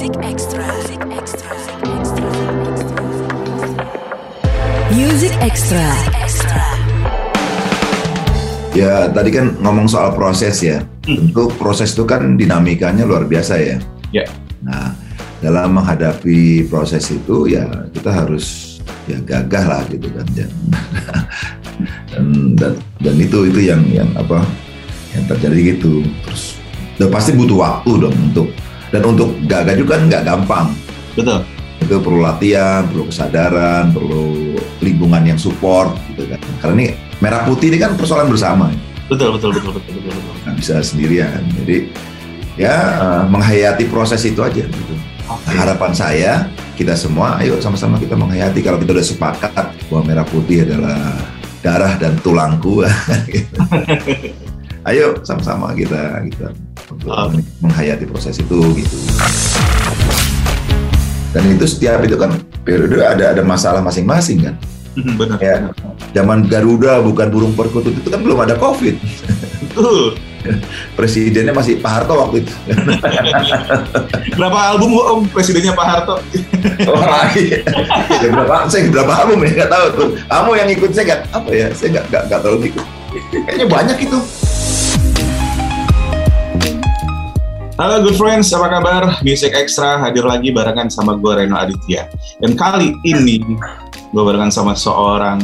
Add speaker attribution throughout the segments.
Speaker 1: Music Extra. Music Extra. Music Extra.
Speaker 2: Ya tadi kan ngomong soal proses ya. Tentu proses itu kan dinamikanya luar biasa ya.
Speaker 3: Ya.
Speaker 2: Nah dalam menghadapi proses itu ya kita harus ya gagah lah gitu kan dan dan, dan, dan itu itu yang yang apa yang terjadi gitu terus dan pasti butuh waktu dong untuk dan untuk gagah juga kan nggak gampang
Speaker 3: Betul.
Speaker 2: itu perlu latihan, perlu kesadaran, perlu lingkungan yang support gitu kan. Karena ini merah putih ini kan persoalan bersama,
Speaker 3: Betul, betul, betul, betul, betul, betul.
Speaker 2: nggak bisa sendirian. Jadi ya eh, menghayati proses itu aja. Gitu. Nah, harapan saya kita semua, ayo sama-sama kita menghayati. Kalau kita udah sepakat bahwa merah putih adalah darah dan tulangku, gitu. ayo sama-sama kita kita untuk menghayati proses itu gitu. Dan itu setiap itu kan periode ada ada masalah masing-masing kan.
Speaker 3: Benar.
Speaker 2: Ya, zaman Garuda bukan burung perkutut itu kan belum ada COVID.
Speaker 3: Betul.
Speaker 2: Presidennya masih Pak Harto waktu itu.
Speaker 3: Berapa album Om presidennya Pak Harto?
Speaker 2: Oh iya. Ya, berapa, saya berapa album ya nggak tahu tuh. Kamu yang ikut saya nggak apa ya? Saya nggak nggak nggak terlalu ikut. Kayaknya banyak itu.
Speaker 3: Halo good friends, apa kabar? Music Extra hadir lagi barengan sama gue Reno Aditya. Dan kali ini gue barengan sama seorang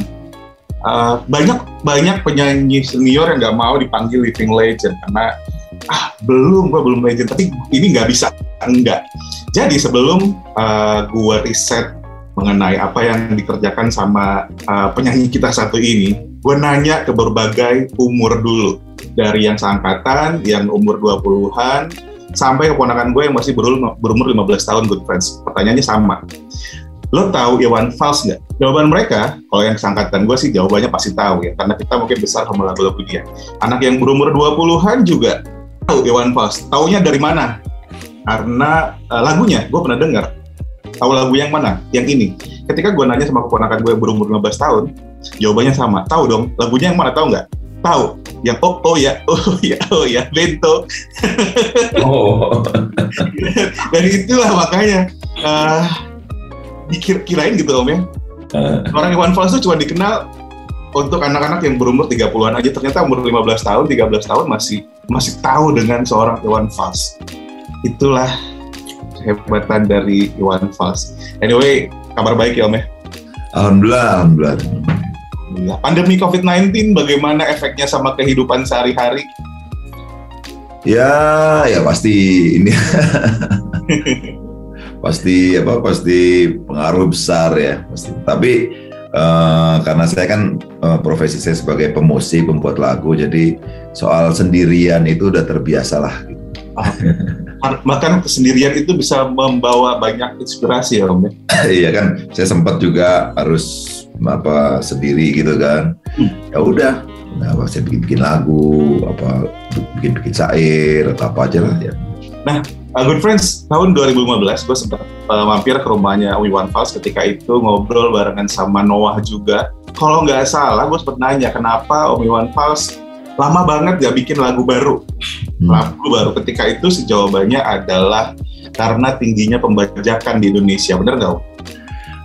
Speaker 3: uh, banyak banyak penyanyi senior yang nggak mau dipanggil living legend karena ah belum gue belum legend tapi ini nggak bisa enggak. Jadi sebelum uh, gue riset mengenai apa yang dikerjakan sama uh, penyanyi kita satu ini, gue nanya ke berbagai umur dulu dari yang seangkatan, yang umur 20-an, sampai keponakan gue yang masih berumur, berumur 15 tahun good friends. Pertanyaannya sama. Lo tahu Iwan Fals nggak? Jawaban mereka, kalau yang seangkatan gue sih jawabannya pasti tahu ya, karena kita mungkin besar sama lagu-lagu dia. Anak yang berumur 20-an juga tahu Iwan Fals. Taunya dari mana? Karena eh, lagunya gue pernah dengar. Tahu lagu yang mana? Yang ini. Ketika gue nanya sama keponakan gue yang berumur 15 tahun, jawabannya sama. Tahu dong, lagunya yang mana? Tahu nggak? Tahu. Yang oh, oh ya, oh ya, oh ya, Bento.
Speaker 2: Oh.
Speaker 3: dari itulah makanya uh, dikirain gitu om ya orang Iwan Fals itu cuma dikenal untuk anak-anak yang berumur 30-an aja ternyata umur 15 tahun 13 tahun masih masih tahu dengan seorang Iwan Fals itulah kehebatan dari Iwan Fals anyway kabar baik ya om ya
Speaker 2: Alhamdulillah, alhamdulillah.
Speaker 3: Alhamdulillah. pandemi COVID-19 bagaimana efeknya sama kehidupan sehari-hari
Speaker 2: Ya, ya pasti ini pasti apa pasti pengaruh besar ya pasti. Tapi eh, karena saya kan eh, profesi saya sebagai pemusik pembuat lagu, jadi soal sendirian itu udah terbiasa lah. gitu.
Speaker 3: bahkan kesendirian itu bisa membawa banyak inspirasi ya om ya
Speaker 2: Iya kan, saya sempat juga harus apa sendiri gitu kan.
Speaker 3: Hmm.
Speaker 2: Ya udah, nah saya bikin bikin lagu, apa bikin bikin syair atau apa aja lah ya.
Speaker 3: Uh, good friends, tahun 2015 gue sempat uh, mampir ke rumahnya Iwan Fals ketika itu ngobrol barengan sama Noah juga. Kalau nggak salah, gue sempat nanya kenapa Om Iwan Fals lama banget gak bikin lagu baru.
Speaker 2: Hmm.
Speaker 3: Lagu baru ketika itu sih jawabannya adalah karena tingginya pembajakan di Indonesia. Bener nggak?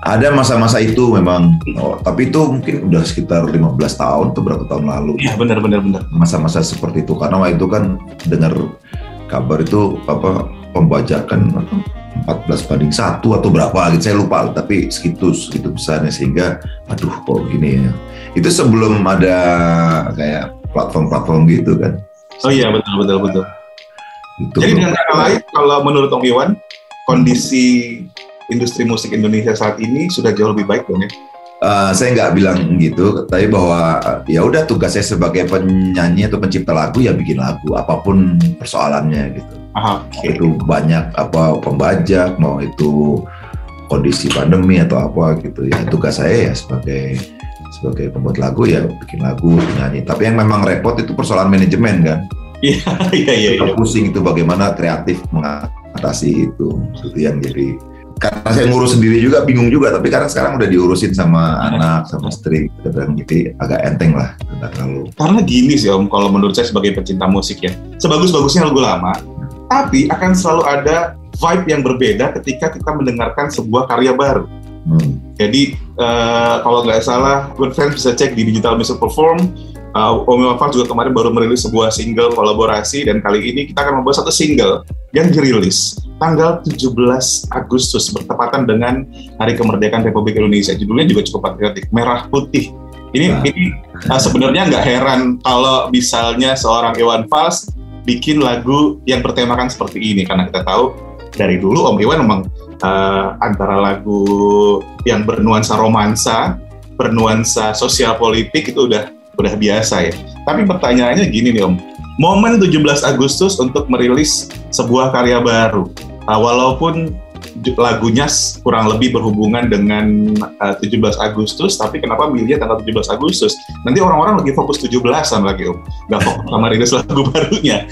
Speaker 2: Ada masa-masa itu memang, oh, tapi itu mungkin udah sekitar 15 tahun atau berapa tahun lalu.
Speaker 3: Iya bener bener bener.
Speaker 2: Masa-masa seperti itu karena waktu itu kan dengar kabar itu apa pembajakan apa, 14 banding satu atau berapa gitu saya lupa tapi segitu segitu besarnya sehingga aduh kok gini ya itu sebelum ada kayak platform-platform gitu kan
Speaker 3: Oh iya betul betul betul.
Speaker 2: itu
Speaker 3: Jadi dengan kata lain, kalau menurut Om Iwan, kondisi industri musik Indonesia saat ini sudah jauh lebih baik dong ya?
Speaker 2: Uh, saya nggak bilang gitu, tapi bahwa ya udah tugas saya sebagai penyanyi atau pencipta lagu ya bikin lagu apa pun persoalannya gitu.
Speaker 3: Aha,
Speaker 2: Mau itu banyak apa pembajak, mau itu kondisi pandemi atau apa gitu ya tugas saya ya sebagai sebagai pembuat lagu ya bikin lagu penyanyi. Tapi yang memang repot itu persoalan manajemen kan.
Speaker 3: Iya, iya, iya.
Speaker 2: Kita pusing itu bagaimana kreatif mengatasi itu. Itu yang jadi karena saya ngurus sendiri juga bingung juga tapi karena sekarang udah diurusin sama anak sama istri kadang jadi agak enteng lah tidak terlalu
Speaker 3: Karena gini sih Om, kalau menurut saya sebagai pecinta musik ya, sebagus-bagusnya lagu lama, tapi akan selalu ada vibe yang berbeda ketika kita mendengarkan sebuah karya baru.
Speaker 2: Hmm.
Speaker 3: Jadi uh, kalau nggak salah, good friends bisa cek di Digital Music Perform. Uh, Omi Wafak juga kemarin baru merilis sebuah single kolaborasi dan kali ini kita akan membuat satu single yang dirilis tanggal 17 Agustus bertepatan dengan Hari Kemerdekaan Republik Indonesia. Judulnya juga cukup patriotik, Merah Putih. Ini
Speaker 2: Nah.
Speaker 3: ini uh, sebenarnya nggak heran kalau misalnya seorang Iwan Fals bikin lagu yang bertemakan seperti ini karena kita tahu dari dulu Om Iwan memang uh, antara lagu yang bernuansa romansa, bernuansa sosial politik itu udah udah biasa ya. Tapi pertanyaannya gini nih Om, momen 17 Agustus untuk merilis sebuah karya baru, uh, walaupun lagunya kurang lebih berhubungan dengan uh, 17 Agustus, tapi kenapa milihnya tanggal 17 Agustus? Nanti orang-orang lagi fokus 17-an lagi Om, nggak fokus sama rilis lagu barunya.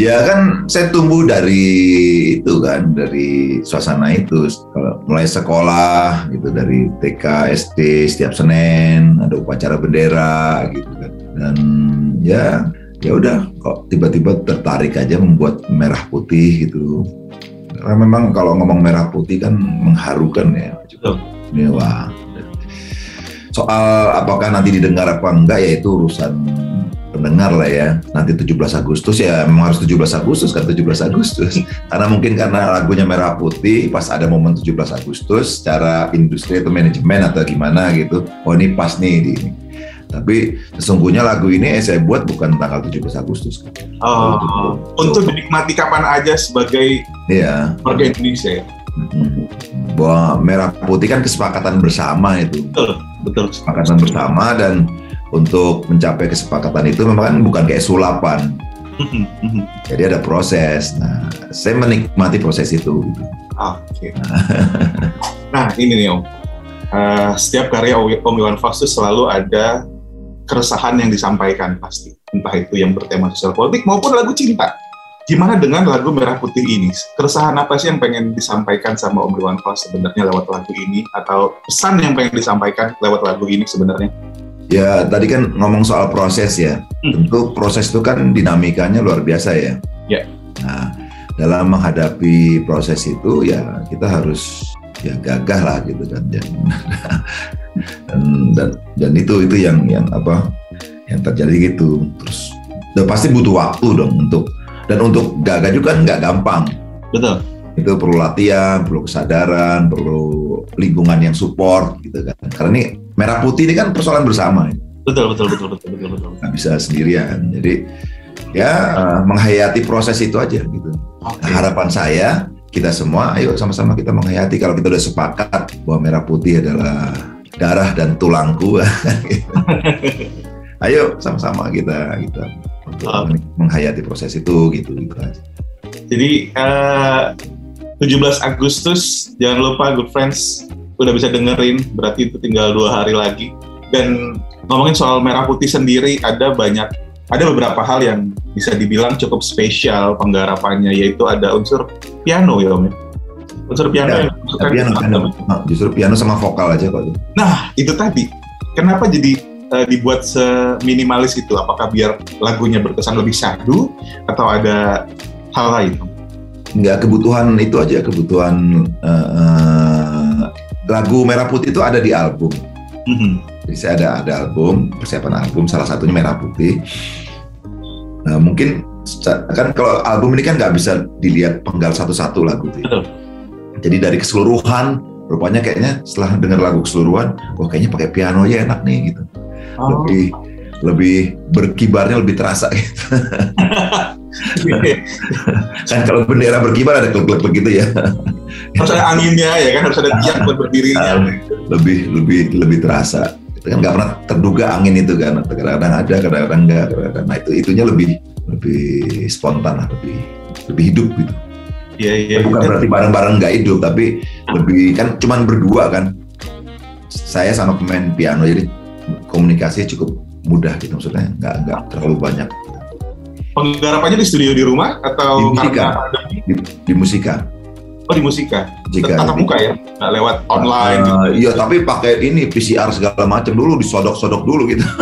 Speaker 2: Ya kan saya tumbuh dari itu kan dari suasana itu. Kalau mulai sekolah gitu dari TK SD setiap Senin ada upacara bendera gitu kan. Dan ya ya udah kok tiba-tiba tertarik aja membuat merah putih gitu. Karena memang kalau ngomong merah putih kan mengharukan ya.
Speaker 3: Betul.
Speaker 2: ini wah. Soal apakah nanti didengar apa enggak ya itu urusan pendengar lah ya. Nanti 17 Agustus ya memang harus 17 Agustus kan 17 Agustus. karena mungkin karena lagunya merah putih pas ada momen 17 Agustus secara industri atau manajemen atau gimana gitu. Oh ini pas nih di ini. Tapi sesungguhnya lagu ini saya buat bukan tanggal 17 Agustus.
Speaker 3: Oh, untuk dinikmati kapan aja sebagai
Speaker 2: Iya.
Speaker 3: warga Indonesia ya.
Speaker 2: Mm-mm. Bahwa merah putih kan kesepakatan bersama itu.
Speaker 3: Betul, betul.
Speaker 2: Kesepakatan bersama dan untuk mencapai kesepakatan itu memang kan bukan kayak sulapan. Jadi ada proses. Nah, saya menikmati proses itu.
Speaker 3: Oke. nah ini nih Om, Eh, setiap karya Om Om Iwan Fals itu selalu ada keresahan yang disampaikan pasti, entah itu yang bertema sosial politik maupun lagu cinta. Gimana dengan lagu Merah Putih ini? Keresahan apa sih yang pengen disampaikan sama Om Iwan Fals sebenarnya lewat lagu ini? Atau pesan yang pengen disampaikan lewat lagu ini sebenarnya?
Speaker 2: Ya, tadi kan ngomong soal proses ya.
Speaker 3: Hmm.
Speaker 2: Tentu proses itu kan dinamikanya luar biasa ya.
Speaker 3: Ya.
Speaker 2: Nah, dalam menghadapi proses itu ya kita harus ya gagah lah gitu kan. Dan dan dan, dan itu itu yang yang apa yang terjadi gitu. Terus udah pasti butuh waktu dong untuk dan untuk gagah juga kan nggak gampang.
Speaker 3: Betul.
Speaker 2: itu perlu latihan, perlu kesadaran, perlu lingkungan yang support gitu kan. Karena ini merah putih ini kan persoalan bersama,
Speaker 3: Betul, betul, betul, betul, betul, betul.
Speaker 2: nggak bisa sendirian. Jadi ya eh, menghayati proses itu aja gitu.
Speaker 3: Oke.
Speaker 2: Nah, harapan saya kita semua, ayo sama-sama kita menghayati. Kalau kita udah sepakat bahwa merah putih adalah darah dan tulangku, ayo sama-sama kita kita untuk
Speaker 3: Oke.
Speaker 2: menghayati proses itu gitu gitu aja.
Speaker 3: Jadi eh, 17 Agustus jangan lupa good friends udah bisa dengerin berarti itu tinggal dua hari lagi dan ngomongin soal merah putih sendiri ada banyak ada beberapa hal yang bisa dibilang cukup spesial penggarapannya yaitu ada unsur piano ya om ya? unsur piano
Speaker 2: Ya,
Speaker 3: yang dimasukkan
Speaker 2: piano, piano. Nah, justru piano sama vokal aja kok.
Speaker 3: Nah itu tadi kenapa jadi eh, dibuat seminimalis itu apakah biar lagunya berkesan lebih syahdu atau ada hal lain
Speaker 2: nggak kebutuhan itu aja kebutuhan eh, lagu merah putih itu ada di album
Speaker 3: Mhm.
Speaker 2: jadi saya ada ada album persiapan album salah satunya merah putih nah mungkin kan kalau album ini kan nggak bisa dilihat penggal satu-satu lagu itu
Speaker 3: Betul.
Speaker 2: jadi dari keseluruhan rupanya kayaknya setelah dengar lagu keseluruhan wah kayaknya pakai piano aja enak nih gitu
Speaker 3: Oh.
Speaker 2: lebih lebih berkibarnya lebih terasa gitu. kan kalau bendera berkibar ada klub-klub begitu ya.
Speaker 3: Harus ada anginnya ya kan harus ada tiang buat berdirinya.
Speaker 2: Lebih lebih lebih terasa. Itu kan nggak pernah terduga angin itu kan kadang-kadang ada kadang-kadang enggak kadang-kadang nah itu itunya lebih lebih spontan lah lebih lebih hidup gitu.
Speaker 3: Iya iya
Speaker 2: bukan berarti bareng-bareng nggak hidup tapi lebih kan cuman berdua kan. Saya sama pemain piano jadi komunikasi cukup mudah gitu maksudnya nggak nggak terlalu banyak
Speaker 3: penggarapannya di studio di rumah atau
Speaker 2: Di musika.
Speaker 3: karena
Speaker 2: di, di musika
Speaker 3: oh di musika
Speaker 2: jika
Speaker 3: tatap muka ya nggak lewat online gitu.
Speaker 2: Eh, iya tapi pakai ini PCR segala macam dulu disodok-sodok dulu gitu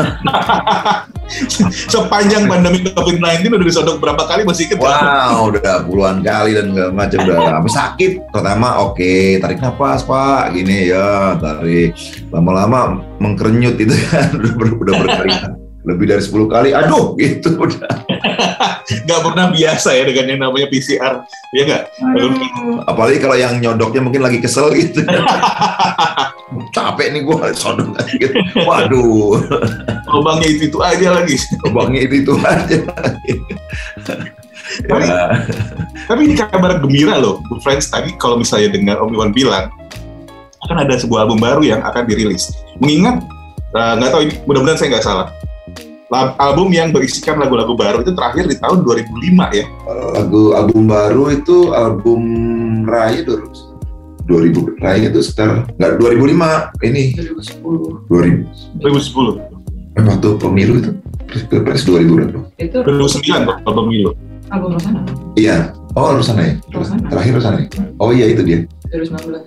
Speaker 3: Sepanjang pandemi COVID-19 udah disodok berapa kali masih nggak?
Speaker 2: Wow, udah puluhan kali dan segala macam udah sakit. Pertama oke, tarik nafas pak, gini ya, tarik. Lama-lama mengkerenyut itu kan udah, udah berkali lebih dari 10 kali. Aduh, gitu udah.
Speaker 3: Nggak pernah biasa ya dengan yang namanya PCR, ya nggak?
Speaker 2: Apalagi kalau yang nyodoknya mungkin lagi kesel gitu. Capek nih gua sodok gitu. Waduh,
Speaker 3: Lubangnya itu itu aja lagi.
Speaker 2: lubangnya itu itu aja.
Speaker 3: Tapi-
Speaker 2: ya,
Speaker 3: Tapi ini kabar gembira loh, Bu Friends. Tadi kalau misalnya dengar Om Iwan bilang, akan ada sebuah album baru yang akan dirilis. Mengingat, eh, nggak tahu ini, mudah-mudahan saya nggak salah. Album yang berisikan lagu-lagu baru itu terakhir di tahun 2005 ya.
Speaker 2: lagu album baru itu album Raya dulu. 2000 Raya itu sekitar nggak 2005 ini
Speaker 4: 2010
Speaker 2: 2000
Speaker 3: 2010.
Speaker 2: eh, waktu pemilu itu pilpres 2000 berapa?
Speaker 4: itu
Speaker 3: 2009 tuh album pemilu.
Speaker 4: album Rosana
Speaker 2: Iya. Oh, Rosana ya?
Speaker 4: Rosana.
Speaker 2: Terakhir Rosana ya? Oh iya itu dia.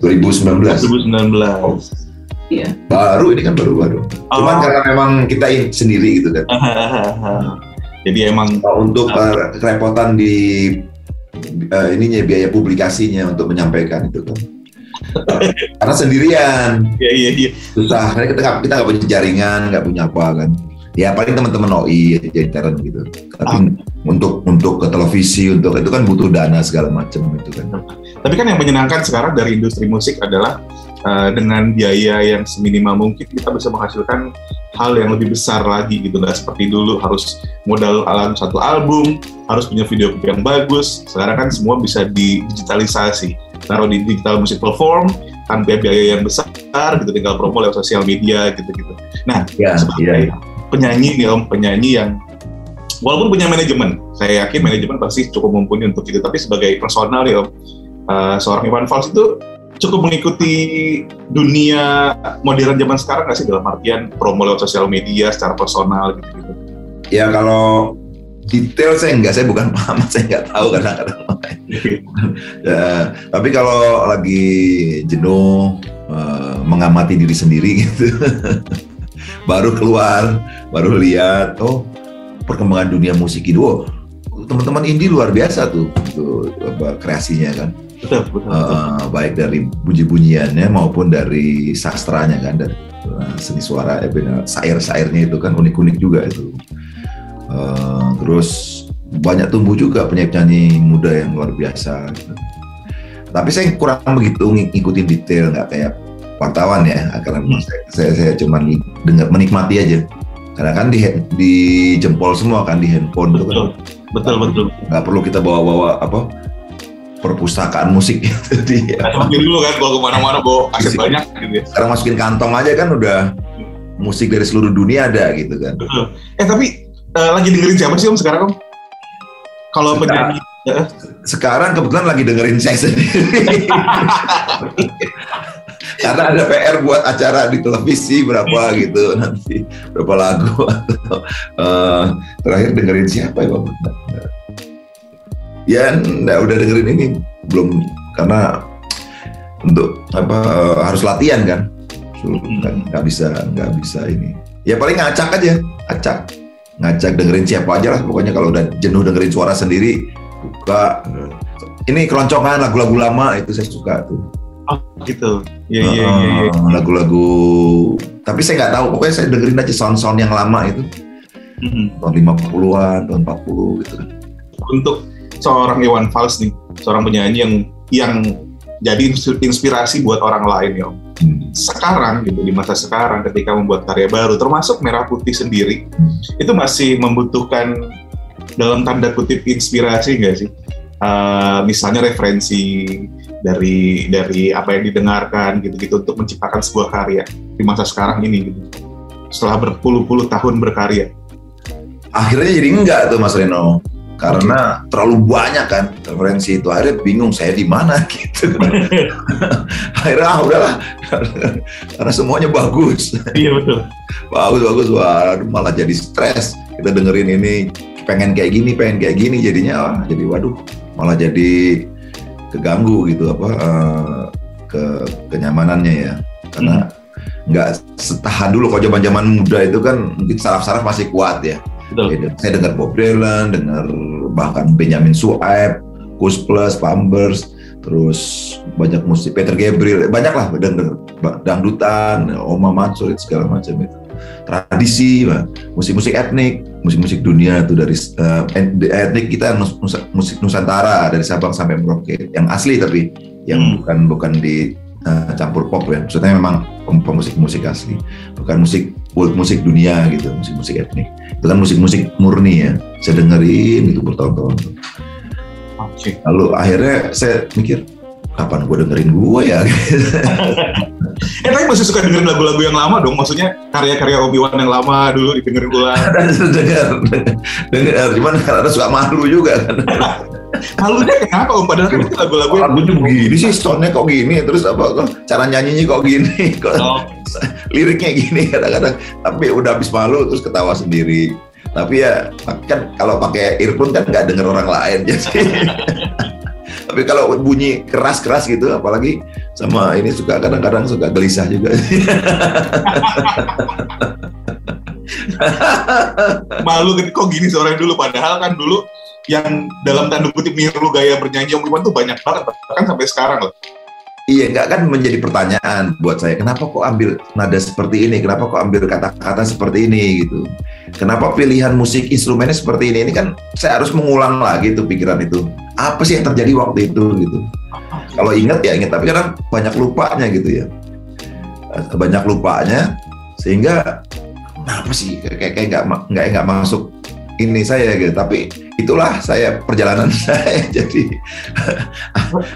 Speaker 4: 2019
Speaker 2: 2019.
Speaker 3: 2019.
Speaker 4: Iya
Speaker 2: Baru ini kan baru-baru. Cuman
Speaker 3: Oh.
Speaker 2: karena memang kita sendiri gitu kan.
Speaker 3: Jadi emang
Speaker 2: Nah, Untuk uh, kerepotan di uh, ininya biaya publikasinya untuk menyampaikan itu kan. Karena sendirian
Speaker 3: ya iya iya.
Speaker 2: susah. Karena kita nggak- kita nggak punya jaringan, nggak punya apa kan. Ya paling teman-teman OI aja intern gitu. Tapi untuk untuk ke televisi untuk itu kan butuh dana segala macam gitu kan.
Speaker 3: Tapi kan yang menyenangkan sekarang dari industri musik adalah uh, dengan biaya yang seminimal mungkin kita bisa menghasilkan hal yang lebih besar lagi gitu. Nggak seperti dulu harus modal alam satu album harus punya video klip yang bagus. Sekarang kan semua bisa digitalisasi. Taruh di digital music platform tanpa biaya yang besar gitu tinggal promo lewat sosial media gitu gitu nah
Speaker 2: Ya,
Speaker 3: sebagai
Speaker 2: iya.
Speaker 3: penyanyi nih om penyanyi yang walaupun punya manajemen saya yakin manajemen pasti cukup mumpuni untuk itu. Tapi sebagai personal nih om eh, seorang Iwan Fals itu cukup mengikuti dunia modern zaman sekarang nggak sih? Dalam artian promo lewat sosial media secara personal gitu gitu
Speaker 2: Ya kalau detail saya enggak, saya bukan pengamat, saya nggak tahu kadang-kadang. Ya, tapi kalau lagi jenuh eh, mengamati diri sendiri gitu, baru keluar, baru lihat, oh perkembangan dunia musik itu, oh, teman-teman indie luar biasa tuh, tuh apa, kreasinya kan,
Speaker 3: betul betul, betul.
Speaker 2: eh, baik dari bunyi-bunyiannya maupun dari sastranya kan, dari eh, seni suara, eh, sair-sairnya itu kan unik-unik juga itu. Eh, terus banyak tumbuh juga penyanyi-penyanyi muda yang luar biasa. gitu. Tapi saya kurang begitu ng- ngikutin detail, nggak kayak wartawan ya. Karena
Speaker 3: Hmm.
Speaker 2: saya, saya, saya cuma dengar menikmati aja. Karena kan di, di jempol semua kan di handphone itu kan
Speaker 3: betul betul betul
Speaker 2: nggak perlu kita bawa-bawa apa perpustakaan musik. Gitu di
Speaker 3: masukin dulu kan kalau ke mana-mana bawa aset banyak gitu ya.
Speaker 2: Sekarang masukin kantong aja kan udah musik dari seluruh dunia ada gitu kan.
Speaker 3: betul. Eh tapi eh, lagi dengerin siapa sih om sekarang om? Kalau
Speaker 2: Sekarang-
Speaker 3: penyanyi
Speaker 2: Sekarang kebetulan lagi dengerin saya sendiri. Karena ada PR buat acara di televisi berapa gitu nanti berapa lagu atau eh, terakhir dengerin siapa ya Bapak? Ya nggak udah dengerin ini belum karena untuk apa eh, harus latihan kan. So, nggak nggak bisa nggak bisa ini. Ya paling ngacak aja, acak ngajak dengerin siapa aja lah pokoknya kalau udah jenuh dengerin suara sendiri buka ini keloncongan lagu-lagu lama itu saya suka tuh
Speaker 3: oh gitu iya iya iya.
Speaker 2: Eh, lagu-lagu tapi saya nggak tahu pokoknya saya dengerin aja sound-sound yang lama itu
Speaker 3: Mhm.
Speaker 2: tahun 50-an tahun 40 gitu kan
Speaker 3: untuk seorang Iwan Fals nih, seorang penyanyi yang yang jadi ins- inspirasi buat orang lain ya.
Speaker 2: Hmm.
Speaker 3: Sekarang gitu di masa sekarang ketika membuat karya baru, termasuk Merah Putih sendiri,
Speaker 2: Hmm.
Speaker 3: itu masih membutuhkan dalam tanda kutip inspirasi nggak sih? Eh, misalnya referensi dari dari apa yang didengarkan gitu-gitu untuk menciptakan sebuah karya di masa sekarang ini gitu. Setelah berpuluh-puluh tahun berkarya.
Speaker 2: akhirnya jadi enggak tuh Mas Reno karena terlalu banyak kan referensi itu. Akhirnya bingung saya di mana? Gitu. Akhirnya ah udahlah. Karena semuanya bagus.
Speaker 3: Iya betul.
Speaker 2: bagus bagus. Wah malah jadi stres. Kita dengerin ini pengen kayak gini pengen kayak gini jadinya. Wah, jadi waduh malah jadi keganggu gitu apa eh, ke kenyamanannya ya. Karena nggak setahan dulu. Kalau zaman zaman muda itu kan mungkin saraf-saraf masih kuat ya
Speaker 3: Betul.
Speaker 2: Ya, saya dengar Bob Dylan, dengar bahkan Benjamin Sueb, Kus Plus, Pambers, terus banyak musik Peter Gabriel, banyak lah denger dangdutan, Oma Mansur segala macam itu. Tradisi, musik-musik etnik, musik-musik dunia itu dari eh, etnik kita musik Nusantara dari Sabang sampai Merauke, yang asli tapi yang
Speaker 3: Hmm.
Speaker 2: bukan bukan di eh, campur pop ya. Maksudnya memang pem- pemusik-musik asli, bukan musik world musik dunia gitu, musik-musik etnik. Itu kan musik-musik murni ya. Saya dengerin itu bertahun-tahun.
Speaker 3: Oke.
Speaker 2: Lalu akhirnya saya mikir, kapan gue dengerin gue ya?
Speaker 3: Eh tapi masih suka dengerin lagu-lagu yang lama dong. Maksudnya karya-karya Obi-Wan yang lama dulu didengerin ulang.
Speaker 2: dengar, dengar. Cuman karena suka malu juga kan.
Speaker 3: Malunya kenapa Om? Padahal kan itu lagu-lagu yang...
Speaker 2: Lagunya begini sih, soundnya kok gini, terus apa? kok Cara nyanyinya kok gini, kok
Speaker 3: Oh,
Speaker 2: liriknya gini kadang-kadang. Tapi udah habis malu terus ketawa sendiri. Tapi ya kan kalau pakai earphone kan nggak denger orang lain jadi. Tapi kalau bunyi keras-keras gitu, apalagi sama ini suka kadang-kadang suka gelisah juga.
Speaker 3: malu gitu, kok gini seorang dulu. Padahal kan dulu yang dalam tanda kutip niru gaya bernyanyi Om Iwan tuh banyak banget. Bahkan sampai sekarang loh.
Speaker 2: Iya, nggak kan menjadi pertanyaan buat saya. Kenapa kok ambil nada seperti ini? Kenapa kok ambil kata-kata seperti ini gitu? Kenapa pilihan musik instrumennya seperti ini? Ini kan saya harus mengulang lagi tuh pikiran itu. Apa sih yang terjadi waktu itu gitu? Kalau ingat ya ingat, tapi kadang banyak lupanya gitu ya. Eh, Banyak lupanya sehingga kenapa sih kayak kayak nggak nggak nggak masuk ini saya gitu. Tapi itulah saya perjalanan saya. Jadi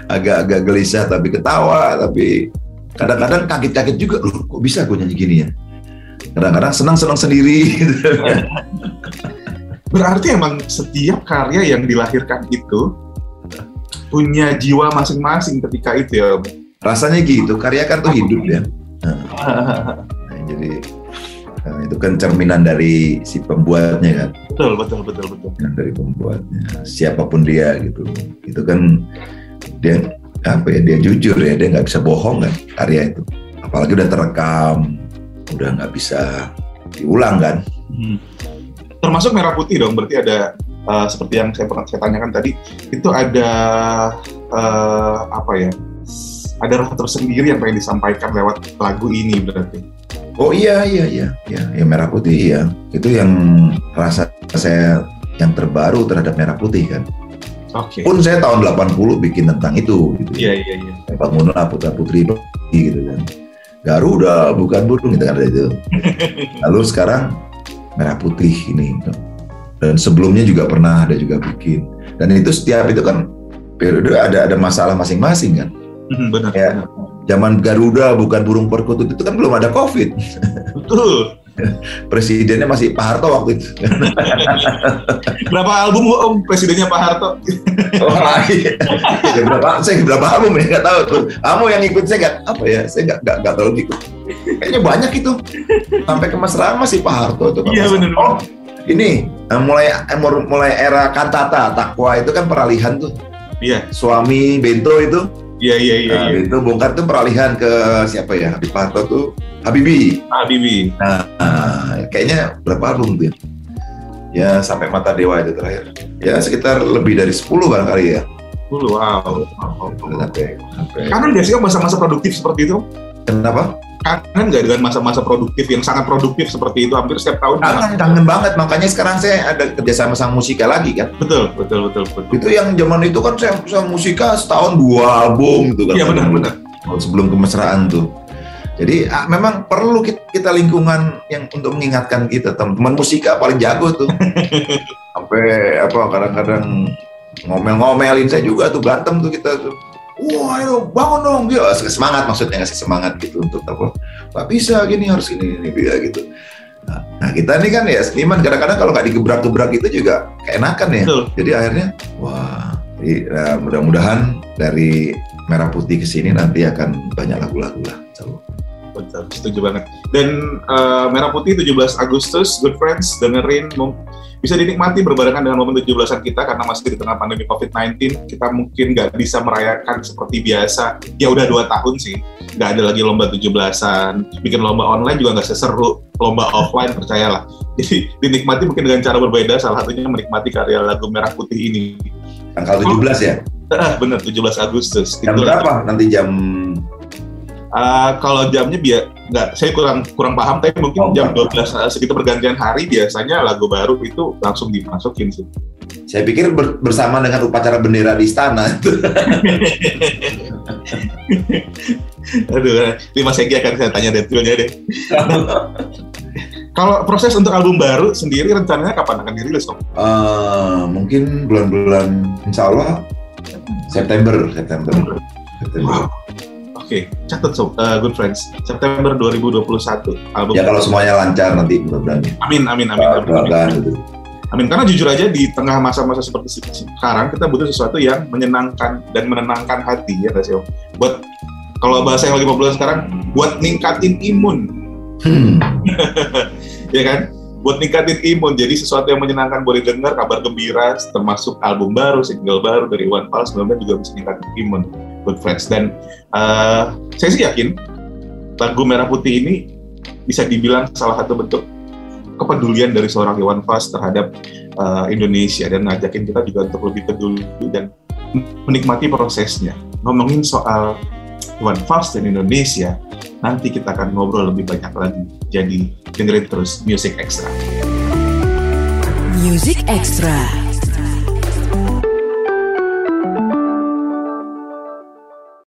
Speaker 2: agak-agak gelisah tapi ketawa tapi kadang-kadang kaget-kaget juga. Loh kok bisa gue nyanyi gini ya? Kadang-kadang senang-senang sendiri gitu.
Speaker 3: Berarti emang setiap karya yang dilahirkan itu punya jiwa masing-masing ketika itu ya
Speaker 2: rasanya gitu. Karya kan tuh hidup ya. Nah, jadi nah, itu kan cerminan dari si pembuatnya kan
Speaker 3: betul, betul, betul, betul.
Speaker 2: dari pembuatnya siapa pun dia gitu itu kan dia apa ya dia jujur ya dia nggak bisa bohong kan karya itu apalagi udah terekam udah nggak bisa diulang kan
Speaker 3: Hmm. Termasuk merah putih dong, berarti ada eh, seperti yang saya pernah saya tanyakan tadi, itu ada eh, apa ya? Ada rasa tersendiri yang pengen disampaikan lewat lagu ini berarti.
Speaker 2: Oh iya iya iya iya ya merah putih iya itu yang rasa saya yang terbaru terhadap merah putih kan
Speaker 3: Oke.
Speaker 2: pun saya tahun 80 bikin tentang itu gitu
Speaker 3: Iya iya iya.
Speaker 2: bangunlah putra putri gitu kan Garuda bukan burung gitu kan ada itu lalu sekarang merah putih ini gitu. dan sebelumnya juga pernah ada juga bikin dan itu setiap itu kan periode ada ada masalah masing-masing kan
Speaker 3: Hmm, Benar.
Speaker 2: Ya. zaman Garuda bukan burung perkutut itu kan belum ada covid
Speaker 3: Betul.
Speaker 2: Presidennya masih Pak Harto waktu itu
Speaker 3: Berapa album Om presidennya Pak Harto?
Speaker 2: Wah, iya. Ya, berapa saya berapa album ya nggak tahu tuh kamu yang ikut saya nggak apa ya saya nggak nggak nggak terlalu ikut kayaknya banyak itu sampai ke mesraan masih Pak Harto tuh Pak
Speaker 3: Iya,
Speaker 2: Mas-
Speaker 3: bener.
Speaker 2: oh ini eh, mulai eh, mulai era kantata takwa itu kan peralihan tuh
Speaker 3: Iya.
Speaker 2: suami Bento itu
Speaker 3: Iya iya iya.
Speaker 2: nah,
Speaker 3: iya.
Speaker 2: Bento bongkar tuh peralihan ke siapa ya Habib Pak Harto tuh Habibie
Speaker 3: Ah, Bibi.
Speaker 2: Nah, kayaknya berapa album tuh ya? Ya sampai mata dewa itu terakhir. Ya sekitar lebih dari 10 barangkali ya.
Speaker 3: Dulu, wow.
Speaker 2: Sampai, sampai.
Speaker 3: Nggak sih Om masa-masa produktif seperti itu?
Speaker 2: Kenapa?
Speaker 3: Kangen nggak dengan masa-masa produktif yang sangat produktif seperti itu hampir setiap tahun?
Speaker 2: Kangen, kangen banget. Makanya sekarang saya ada kerjasama sama musika lagi kan.
Speaker 3: Betul, betul, betul, betul.
Speaker 2: Itu yang zaman itu kan saya sama musika setahun dua album gitu kan.
Speaker 3: Iya benar, benar.
Speaker 2: Sebelum kemesraan tuh. Jadi ah, memang perlu kita, kita lingkungan yang untuk mengingatkan kita teman-teman musika paling jago tuh. Sampai apa kadang-kadang ngomel-ngomelin saya juga tuh berantem tuh kita tuh. Wah, ayo bangun dong dia semangat maksudnya ngasih semangat gitu untuk apa? Gak bisa gini harus ini ini dia gitu. Nah, nah, kita ini kan ya seniman kadang-kadang kalau nggak digebrak-gebrak itu juga keenakan ya.
Speaker 3: Betul.
Speaker 2: Jadi akhirnya wah, jadi, nah, mudah-mudahan dari merah putih ke sini nanti akan banyak lagu-lagu lah. Allah.
Speaker 3: Betul. Setuju banget. Dan eh, Merah Putih 17 Agustus, Good Friends, dengerin bisa dinikmati berbarengan dengan momen 17-an kita karena masih di tengah pandemi COVID-19. Kita mungkin nggak bisa merayakan seperti biasa. Ya udah dua tahun sih, nggak ada lagi lomba 17-an. Bikin lomba online juga nggak seseru lomba offline, percayalah. Jadi dinikmati mungkin dengan cara berbeda, salah satunya menikmati karya lagu Merah Putih ini.
Speaker 2: Tanggal 17 ya.
Speaker 3: Ah, bener, 17 Agustus.
Speaker 2: Jam berapa? Nanti jam
Speaker 3: Ah, kalau jamnya biar nggak, saya kurang kurang paham, tapi mungkin
Speaker 2: Oh,
Speaker 3: jam
Speaker 2: nggak.
Speaker 3: 12 eh, segitu pergantian hari biasanya lagu baru itu langsung dimasukin sih.
Speaker 2: saya pikir ber- bersama dengan upacara bendera di istana.
Speaker 3: Aduh, ini Mas Egi akan saya tanya detailnya deh. Kalau proses untuk album baru sendiri rencananya kapan akan dirilis Om?
Speaker 2: Eh, mungkin bulan-bulan Insya Allah September, September, September.
Speaker 3: Oke, catat sob, eh, good friends. September 2021 album.
Speaker 2: Ya kalau semuanya lancar nanti mudah-mudahan.
Speaker 3: Amin, amin, amin. amin, amin.
Speaker 2: Doakan gitu.
Speaker 3: Amin. Karena jujur aja di tengah masa-masa seperti se- sekarang kita butuh sesuatu yang menyenangkan dan menenangkan hati ya sih Om? Buat kalau bahasa yang lagi populer sekarang, buat ningkatin imun,
Speaker 2: Hmm.
Speaker 3: ya kan? Buat ningkatin imun. Jadi sesuatu yang menyenangkan boleh dengar kabar gembira, termasuk album baru, single baru dari Iwan Fals, sebenarnya juga bisa ningkatin imun, good friends. Dan eh, saya sih yakin lagu Merah Putih ini bisa dibilang salah satu bentuk kepedulian dari seorang Iwan Fals terhadap eh, Indonesia dan ngajakin kita juga untuk lebih peduli dan menikmati prosesnya. Ngomongin soal Iwan Fals dan Indonesia, nanti kita akan ngobrol lebih banyak lagi. Jadi dengerin terus Music Extra.
Speaker 1: Music Extra.